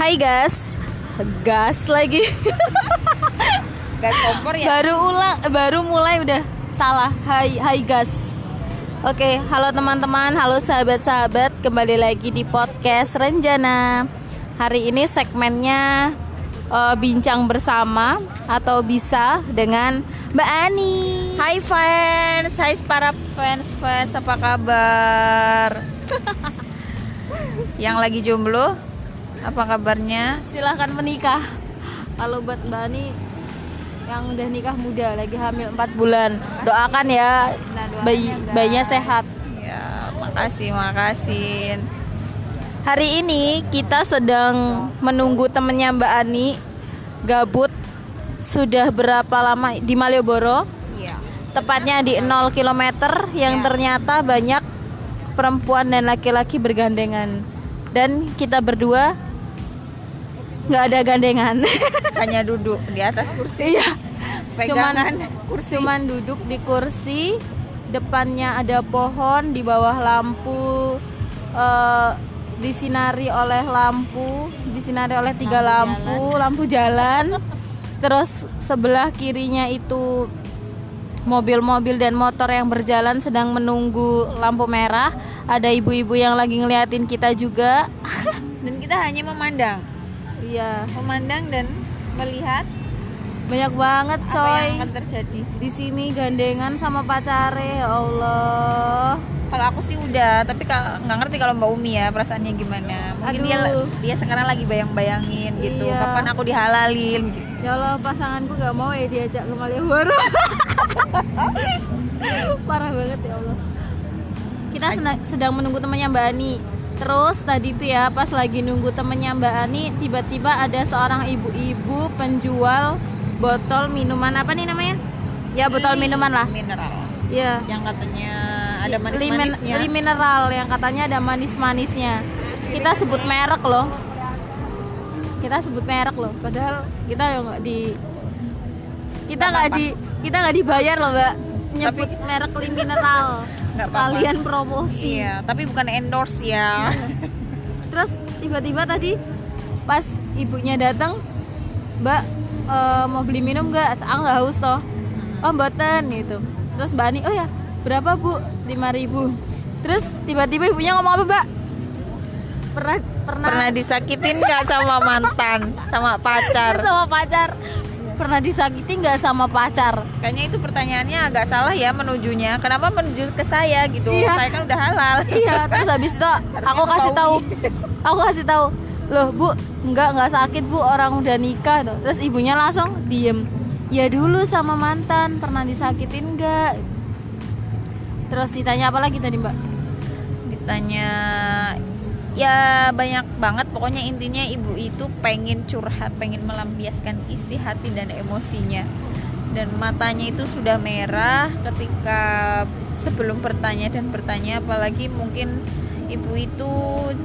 Hai gas, gas lagi. gas kompor ya Baru ulang, baru mulai udah salah. Hai, hai gas. Oke, halo teman-teman, halo sahabat-sahabat, kembali lagi di podcast Renjana. Hari ini segmennya eh, bincang bersama atau bisa dengan Mbak Ani. Hai fans, hai para fans fans apa kabar? Yang lagi jomblo, apa kabarnya? Silahkan menikah. Kalau buat Mbak Ani yang udah nikah muda, lagi hamil 4 bulan, doakan ya Nah, bayi ya, bayinya sehat. Ya, makasih, makasih. Hari ini kita sedang menunggu temennya Mbak Ani gabut sudah berapa lama di Malioboro Iya. tepatnya di 0 km yang Ya. ternyata banyak perempuan dan laki-laki bergandengan dan kita berdua nggak ada gandengan. Hanya duduk di atas kursi. iya. Cuman Pegangan kursi. cuman duduk di kursi depannya ada pohon di bawah lampu eh, disinari oleh lampu disinari oleh tiga lampu lampu jalan. Terus sebelah kirinya itu mobil-mobil dan motor yang berjalan sedang menunggu lampu merah. Ada ibu-ibu yang lagi ngeliatin kita juga. Dan kita hanya memandang, iya memandang dan melihat banyak banget apa coy yang akan terjadi. di sini gandengan sama pacare ya Allah Kalau aku sih udah, tapi nggak ngerti kalau Mbak Umi ya perasaannya gimana. Mungkin dia Aduh. dia sekarang lagi bayang-bayangin gitu. Iya. Kapan aku dihalalin gitu. ya Allah pasanganku gak mau ya diajak ke Malioboro parah banget ya Allah kita sedang menunggu temannya Mbak Ani terus tadi tuh ya pas lagi nunggu temannya Mbak Ani tiba-tiba ada seorang ibu-ibu penjual botol minuman apa nih namanya ya botol minuman lah Mineral. ya Yang katanya ada manis-manisnya. li mineral yang katanya ada manis-manisnya. Kita sebut merek loh. Kita sebut merek loh. Padahal kita yang nggak di kita Nggak di kita nggak dibayar loh mbak nyebut merek li mineral. Nggak apa-apa. Kalian promosi. Iya, tapi bukan endorse ya. Terus tiba-tiba tadi pas ibunya datang, Mbak eh, mau beli minum nggak? Ah nggak haus toh. Oh mboten gitu. Terus Mbak Ani, oh ya berapa bu? 5000 Terus tiba-tiba ibunya ngomong apa Mbak? Pernah pernah, Pernah disakitin nggak sama mantan, sama pacar? sama pacar? Pernah disakiti nggak sama pacar? Kayaknya itu pertanyaannya agak salah ya menujunya. Kenapa menuju ke saya gitu? Iya. Saya kan udah halal. iya terus habis itu aku kasih tahu aku kasih tahu loh bu nggak nggak sakit bu orang udah nikah loh terus ibunya langsung diem ya dulu sama mantan pernah disakitin nggak terus ditanya apa lagi tadi mbak Ditanya ya banyak banget pokoknya intinya ibu itu pengen curhat, pengen melampiaskan isi hati dan emosinya. Dan matanya itu sudah merah ketika sebelum bertanya dan bertanya apalagi mungkin ibu itu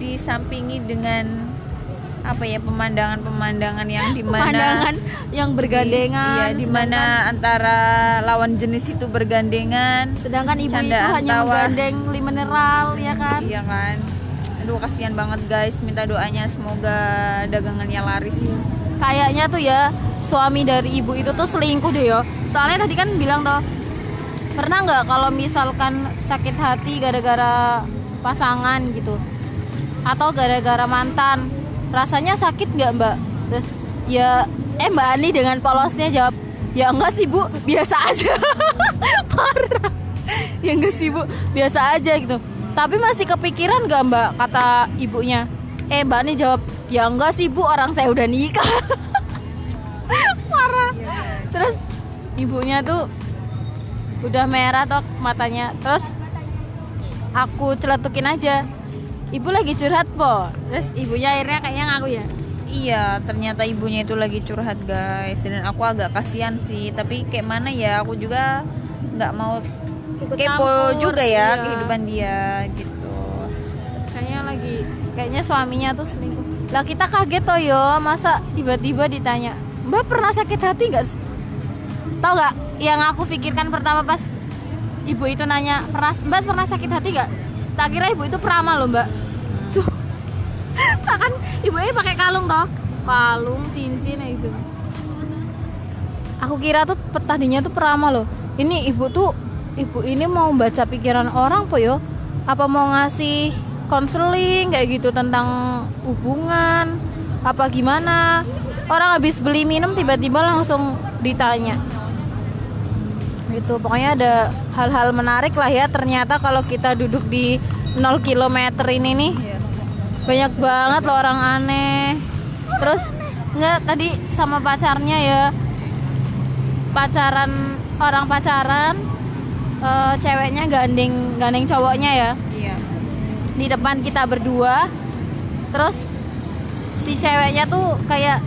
disampingi dengan apa ya pemandangan-pemandangan yang di mana pemandangan yang bergandengan Iya, di mana antara lawan jenis itu bergandengan. sedangkan, ibu itu hanya menggandeng li mineral ya kan Iya kan. Aduh kasihan banget guys. Minta doanya semoga dagangannya laris. kayaknya tuh ya suami dari ibu itu tuh selingkuh deh yo. Soalnya tadi kan bilang tuh pernah nggak kalau misalkan sakit hati gara-gara pasangan gitu? Atau gara-gara mantan? Rasanya sakit nggak mbak? Terus ya eh mbak Ani dengan polosnya jawab ya enggak sih bu biasa aja parah. Ya enggak sih bu biasa aja gitu tapi masih kepikiran nggak mbak? Kata ibunya. Eh mbak Ani jawab ya enggak sih bu orang saya udah nikah. Parah. Terus ibunya tuh udah merah toh matanya. Terus aku celetukin aja. Ibu lagi curhat po. Terus ibunya akhirnya kayaknya ngaku ya. Iya, ternyata ibunya itu lagi curhat guys. Dan aku agak kasihan sih. Tapi kayak mana ya? Aku juga nggak mau Ikut kepo campur, juga ya iya. kehidupan dia gitu. kayaknya lagi kayaknya suaminya tuh selingkuh. Lah kita kaget toh yo. Masa tiba-tiba ditanya mbak pernah sakit hati nggak? Tau nggak yang aku pikirkan pertama pas ibu itu nanya pernah mbak pernah sakit hati nggak? Tak kira ibu itu peramal loh mbak. So, kan ibunya pakai kalung toh. Kalung cincin ya itu aku kira tuh tadinya tuh perama loh. Ini ibu tuh ibu ini mau baca pikiran orang po yo? Apa mau ngasih konseling kayak gitu tentang hubungan? Apa gimana? Orang habis beli minum tiba-tiba langsung ditanya. Gitu pokoknya ada hal-hal menarik lah ya ternyata kalau kita duduk di 0 km ini nih. Banyak banget loh orang aneh. Terus nggak tadi sama pacarnya ya. Pacaran orang pacaran eh, ceweknya gandeng gandeng cowoknya ya. Iya. Di depan kita berdua. Terus si ceweknya tuh kayak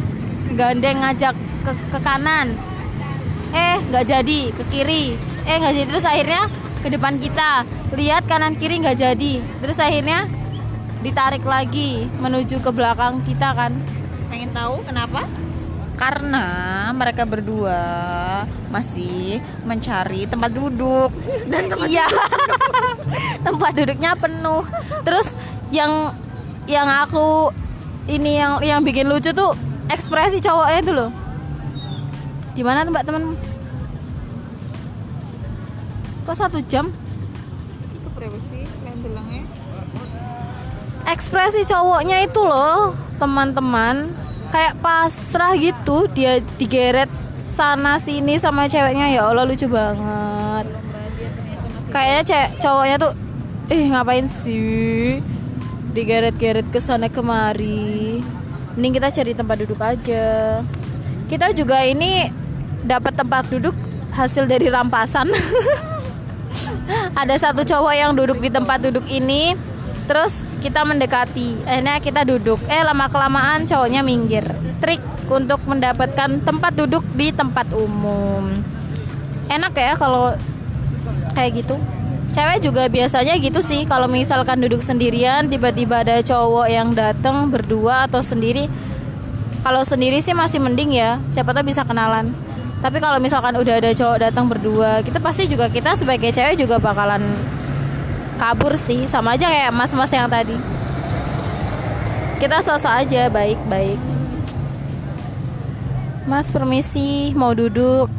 gandeng ngajak ke, ke kanan. Eh nggak jadi ke kiri. Eh nggak jadi. Terus akhirnya ke depan kita. Lihat kanan kiri nggak jadi. Terus akhirnya ditarik lagi menuju ke belakang kita kan. Pengen tahu kenapa karena mereka berdua masih mencari tempat duduk. Dan tempat iya. tempat duduknya penuh. Terus yang yang aku ini yang yang bikin lucu tuh ekspresi cowoknya itu loh. Di mana tuh mbak temen kok satu jam? Itu yang bilangnya. Ekspresi cowoknya itu loh teman-teman kayak pasrah gitu dia digeret sana sini sama ceweknya. Ya Allah lucu banget. Kayaknya cewek cowoknya tuh eh ngapain sih digeret-geret ke sana kemari? Mending kita cari tempat duduk aja. Kita juga ini dapat tempat duduk hasil dari rampasan. Ada satu cowok yang duduk di tempat duduk ini terus kita mendekati akhirnya kita duduk. Eh lama kelamaan cowoknya minggir. Trik untuk mendapatkan tempat duduk di tempat umum. Enak ya kalau kayak gitu. Cewek juga biasanya gitu sih. Kalau misalkan duduk sendirian tiba-tiba ada cowok yang datang berdua atau sendiri. Kalau sendiri sih masih mending ya. Siapa tahu bisa kenalan. Tapi kalau misalkan udah ada cowok datang berdua gitu pasti juga kita sebagai cewek juga bakalan kabur sih. Sama aja kayak mas-mas yang tadi. Kita sosok aja baik-baik mas permisi mau duduk.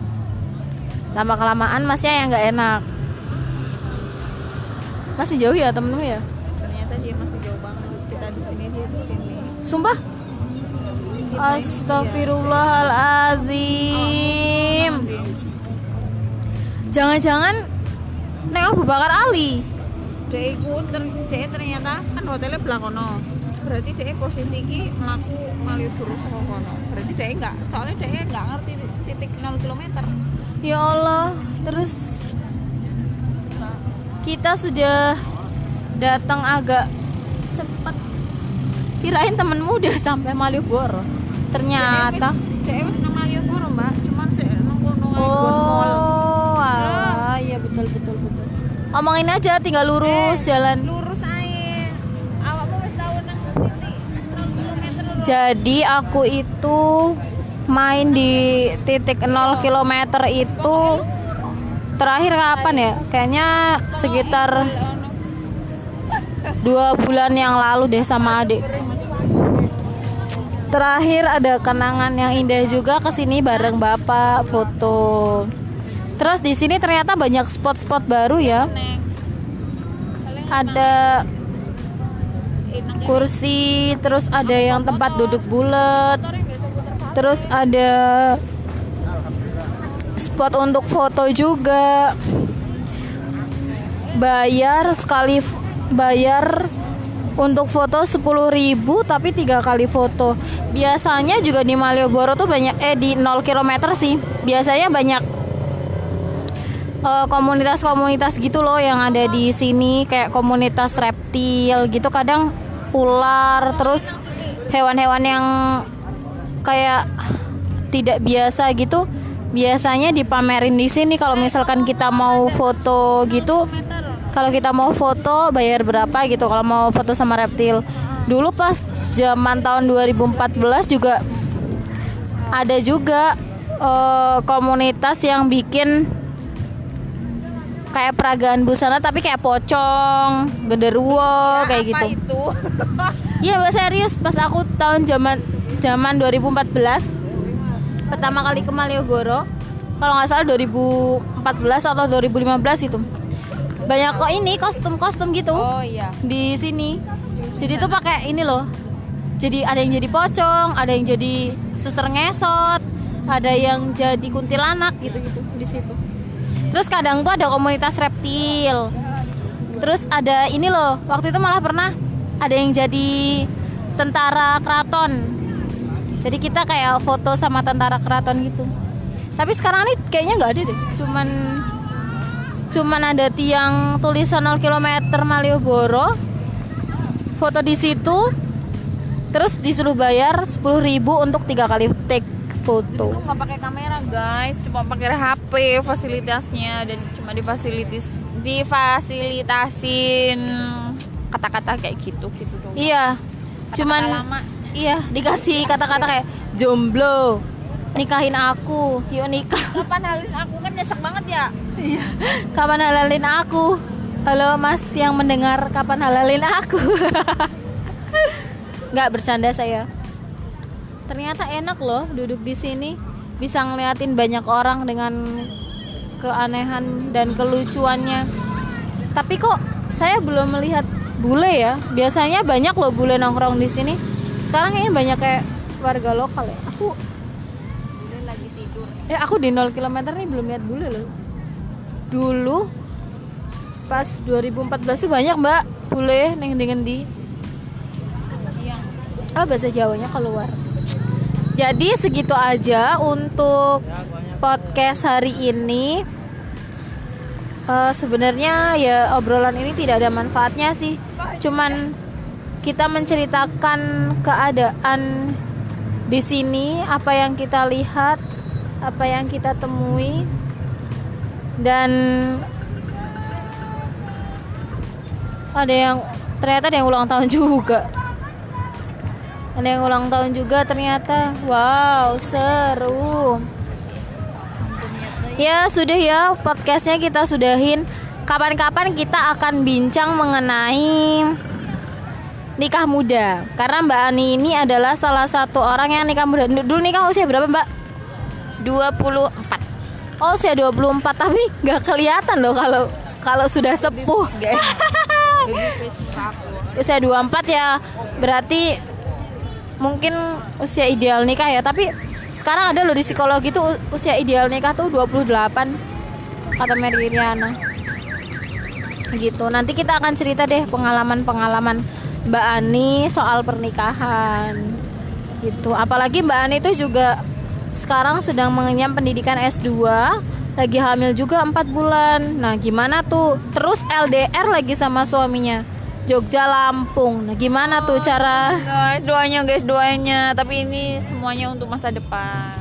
Lama kelamaan masnya yang nggak enak. Masih jauh ya temen-temen ya? Ternyata dia masih jauh banget. Kita di sini dia di sini. Sumpah? Astagfirullahaladzim Jangan-jangan Neng Abu Bakar Ali dia ikut ter dia ternyata kan hotelnya belakono berarti dia posisi ki melaku Malioboro saka kono. Berarti dia enggak soalnya dia enggak ngerti titik 0 km Ya Allah Terus Kita sudah Datang agak Cepat Kirain temenmu udah sampai Malioboro. Ternyata dia wis nang Malioboro mbak cuman sih nang kono ae mall Oh alah, Iya betul betul betul Omongin aja tinggal lurus Eh, jalan lurus ae awakmu wis tau nang titik 0 km lho. Jadi aku itu main di titik 0 km itu terakhir kapan ya? Kayaknya sekitar dua bulan yang lalu deh sama adik. Terakhir ada kenangan yang indah juga ke sini bareng bapak foto. Terus di sini ternyata banyak spot-spot baru ya. Ada kursi, terus ada yang tempat duduk bulat, Terus ada spot untuk foto juga. Bayar sekali bayar untuk foto 10.000 tapi tiga kali foto. Biasanya juga di Malioboro tuh banyak eh di 0 km sih. Biasanya banyak eh, komunitas-komunitas gitu loh yang ada di sini kayak komunitas reptil gitu kadang ular terus hewan-hewan yang kayak tidak biasa gitu biasanya dipamerin di sini. Kalau misalkan kita mau foto gitu kalau kita mau foto bayar berapa gitu kalau mau foto sama reptil. Dulu pas zaman tahun 2014 juga ada juga eh, komunitas yang bikin kayak peragaan busana tapi kayak pocong, genderuwo kayak gitu. itu? Iya mbak serius. Pas aku tahun zaman zaman 2014 pertama kali ke Malioboro kalau nggak salah 2014 atau 2015 itu. Banyak kok ini kostum-kostum gitu oh iya. di sini. Jadi tuh pakai ini loh. Jadi ada yang jadi pocong ada yang jadi suster ngesot ada yang jadi kuntilanak gitu gitu di situ terus kadang tuh ada komunitas reptil. Terus ada ini loh waktu itu malah pernah ada yang jadi tentara keraton. Jadi kita kayak foto sama tentara keraton gitu. Tapi sekarang ini kayaknya nggak ada deh cuman cuman ada tiang tulisan 0 km Malioboro. Foto di situ terus disuruh bayar 10.000 untuk tiga kali take foto. Lu nggak pakai kamera guys. Cuma pakai HP fasilitasnya dan cuma difasilitis difasilitasin kata-kata kayak gitu gitu dong iya. Kata-kata cuman lama. iya dikasih kata-kata kayak jomblo nikahin aku. Yuk nikah. Kapan halin aku? Kan nyesek banget ya. Kapan halalin aku? Halo mas yang mendengar kapan halalin aku? Nggak bercanda saya ternyata enak loh duduk di sini. Bisa ngeliatin banyak orang dengan keanehan dan kelucuannya. Tapi kok saya belum melihat bule ya? Biasanya banyak loh bule nongkrong di sini. Sekarang kayaknya banyak kayak warga lokal ya. Aku Bule lagi tidur. Ya aku di 0 km nih belum lihat bule loh. Dulu pas 2014 tuh banyak mbak bule neng dengan di oh bahasa Jawanya keluar jadi segitu aja untuk podcast hari ini. Eh, sebenarnya ya obrolan ini tidak ada manfaatnya sih. Cuman kita menceritakan keadaan di sini apa yang kita lihat apa yang kita temui dan ada yang ternyata ada yang ulang tahun juga ada yang ulang tahun juga ternyata. Wow seru. Ya sudah ya podcastnya kita sudahin. Kapan-kapan kita akan bincang mengenai nikah muda. Karena Mbak Ani ini adalah salah satu orang yang nikah muda. Dulu nikah usia berapa Mbak? 24 Oh usia 24 tapi nggak kelihatan loh kalau kalau sudah sepuh. Usia 24 ya berarti mungkin usia ideal nikah ya tapi sekarang ada loh di psikologi tuh usia ideal nikah tuh 28 kata Mary Riana gitu. Nanti kita akan cerita deh pengalaman-pengalaman Mbak Ani soal pernikahan. Gitu. Apalagi Mbak Ani itu juga sekarang sedang mengenyam pendidikan S2 lagi hamil juga 4 bulan. Nah gimana tuh? Terus LDR lagi sama suaminya Jogja Lampung. Nah gimana tuh cara? guys doanya guys doanya. Tapi ini semuanya untuk masa depan.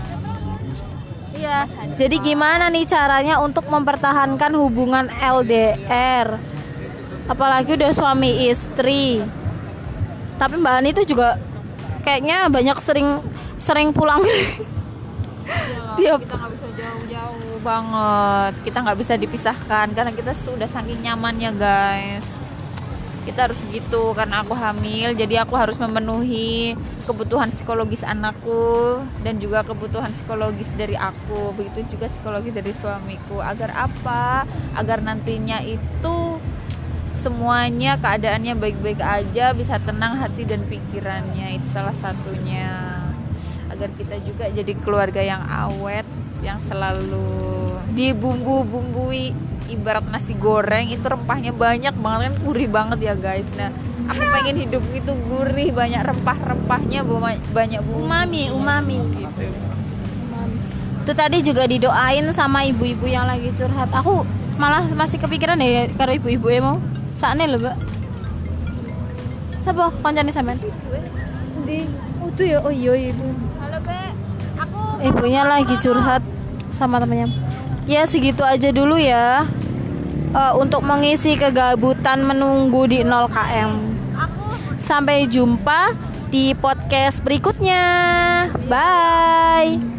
Iya. Jadi gimana nih caranya untuk mempertahankan hubungan LDR? Apalagi udah suami istri. Tapi Mbak Ani itu juga kayaknya banyak sering sering pulang. Tiap. kita nggak bisa jauh-jauh banget. Kita nggak bisa dipisahkan karena kita sudah saking nyamannya guys kita harus gitu karena aku hamil jadi aku harus memenuhi kebutuhan psikologis anakku dan juga kebutuhan psikologis dari aku begitu juga psikologis dari suamiku. Agar apa? Agar nantinya itu semuanya keadaannya baik-baik aja bisa tenang hati dan pikirannya itu salah satunya. Agar kita juga jadi keluarga yang awet yang selalu dibumbu-bumbui ibarat nasi goreng itu rempahnya banyak banget kan gurih banget ya guys nah aku pengen hidup itu gurih banyak rempah-rempahnya ba- banyak bumbu umami, umami. gitu Itu tadi juga didoain sama ibu-ibu yang lagi curhat. Aku malah masih kepikiran ya karo ibu-ibu ya mau. Saatnya loh, Mbak. Siapa? Kancane sampean? Di. Oh, tuh ya. Oh iya ibu. halo be aku ibunya lagi curhat sama temennya ya segitu aja dulu ya Eh, untuk mengisi kegabutan menunggu di 0 km sampai jumpa di podcast berikutnya. Bye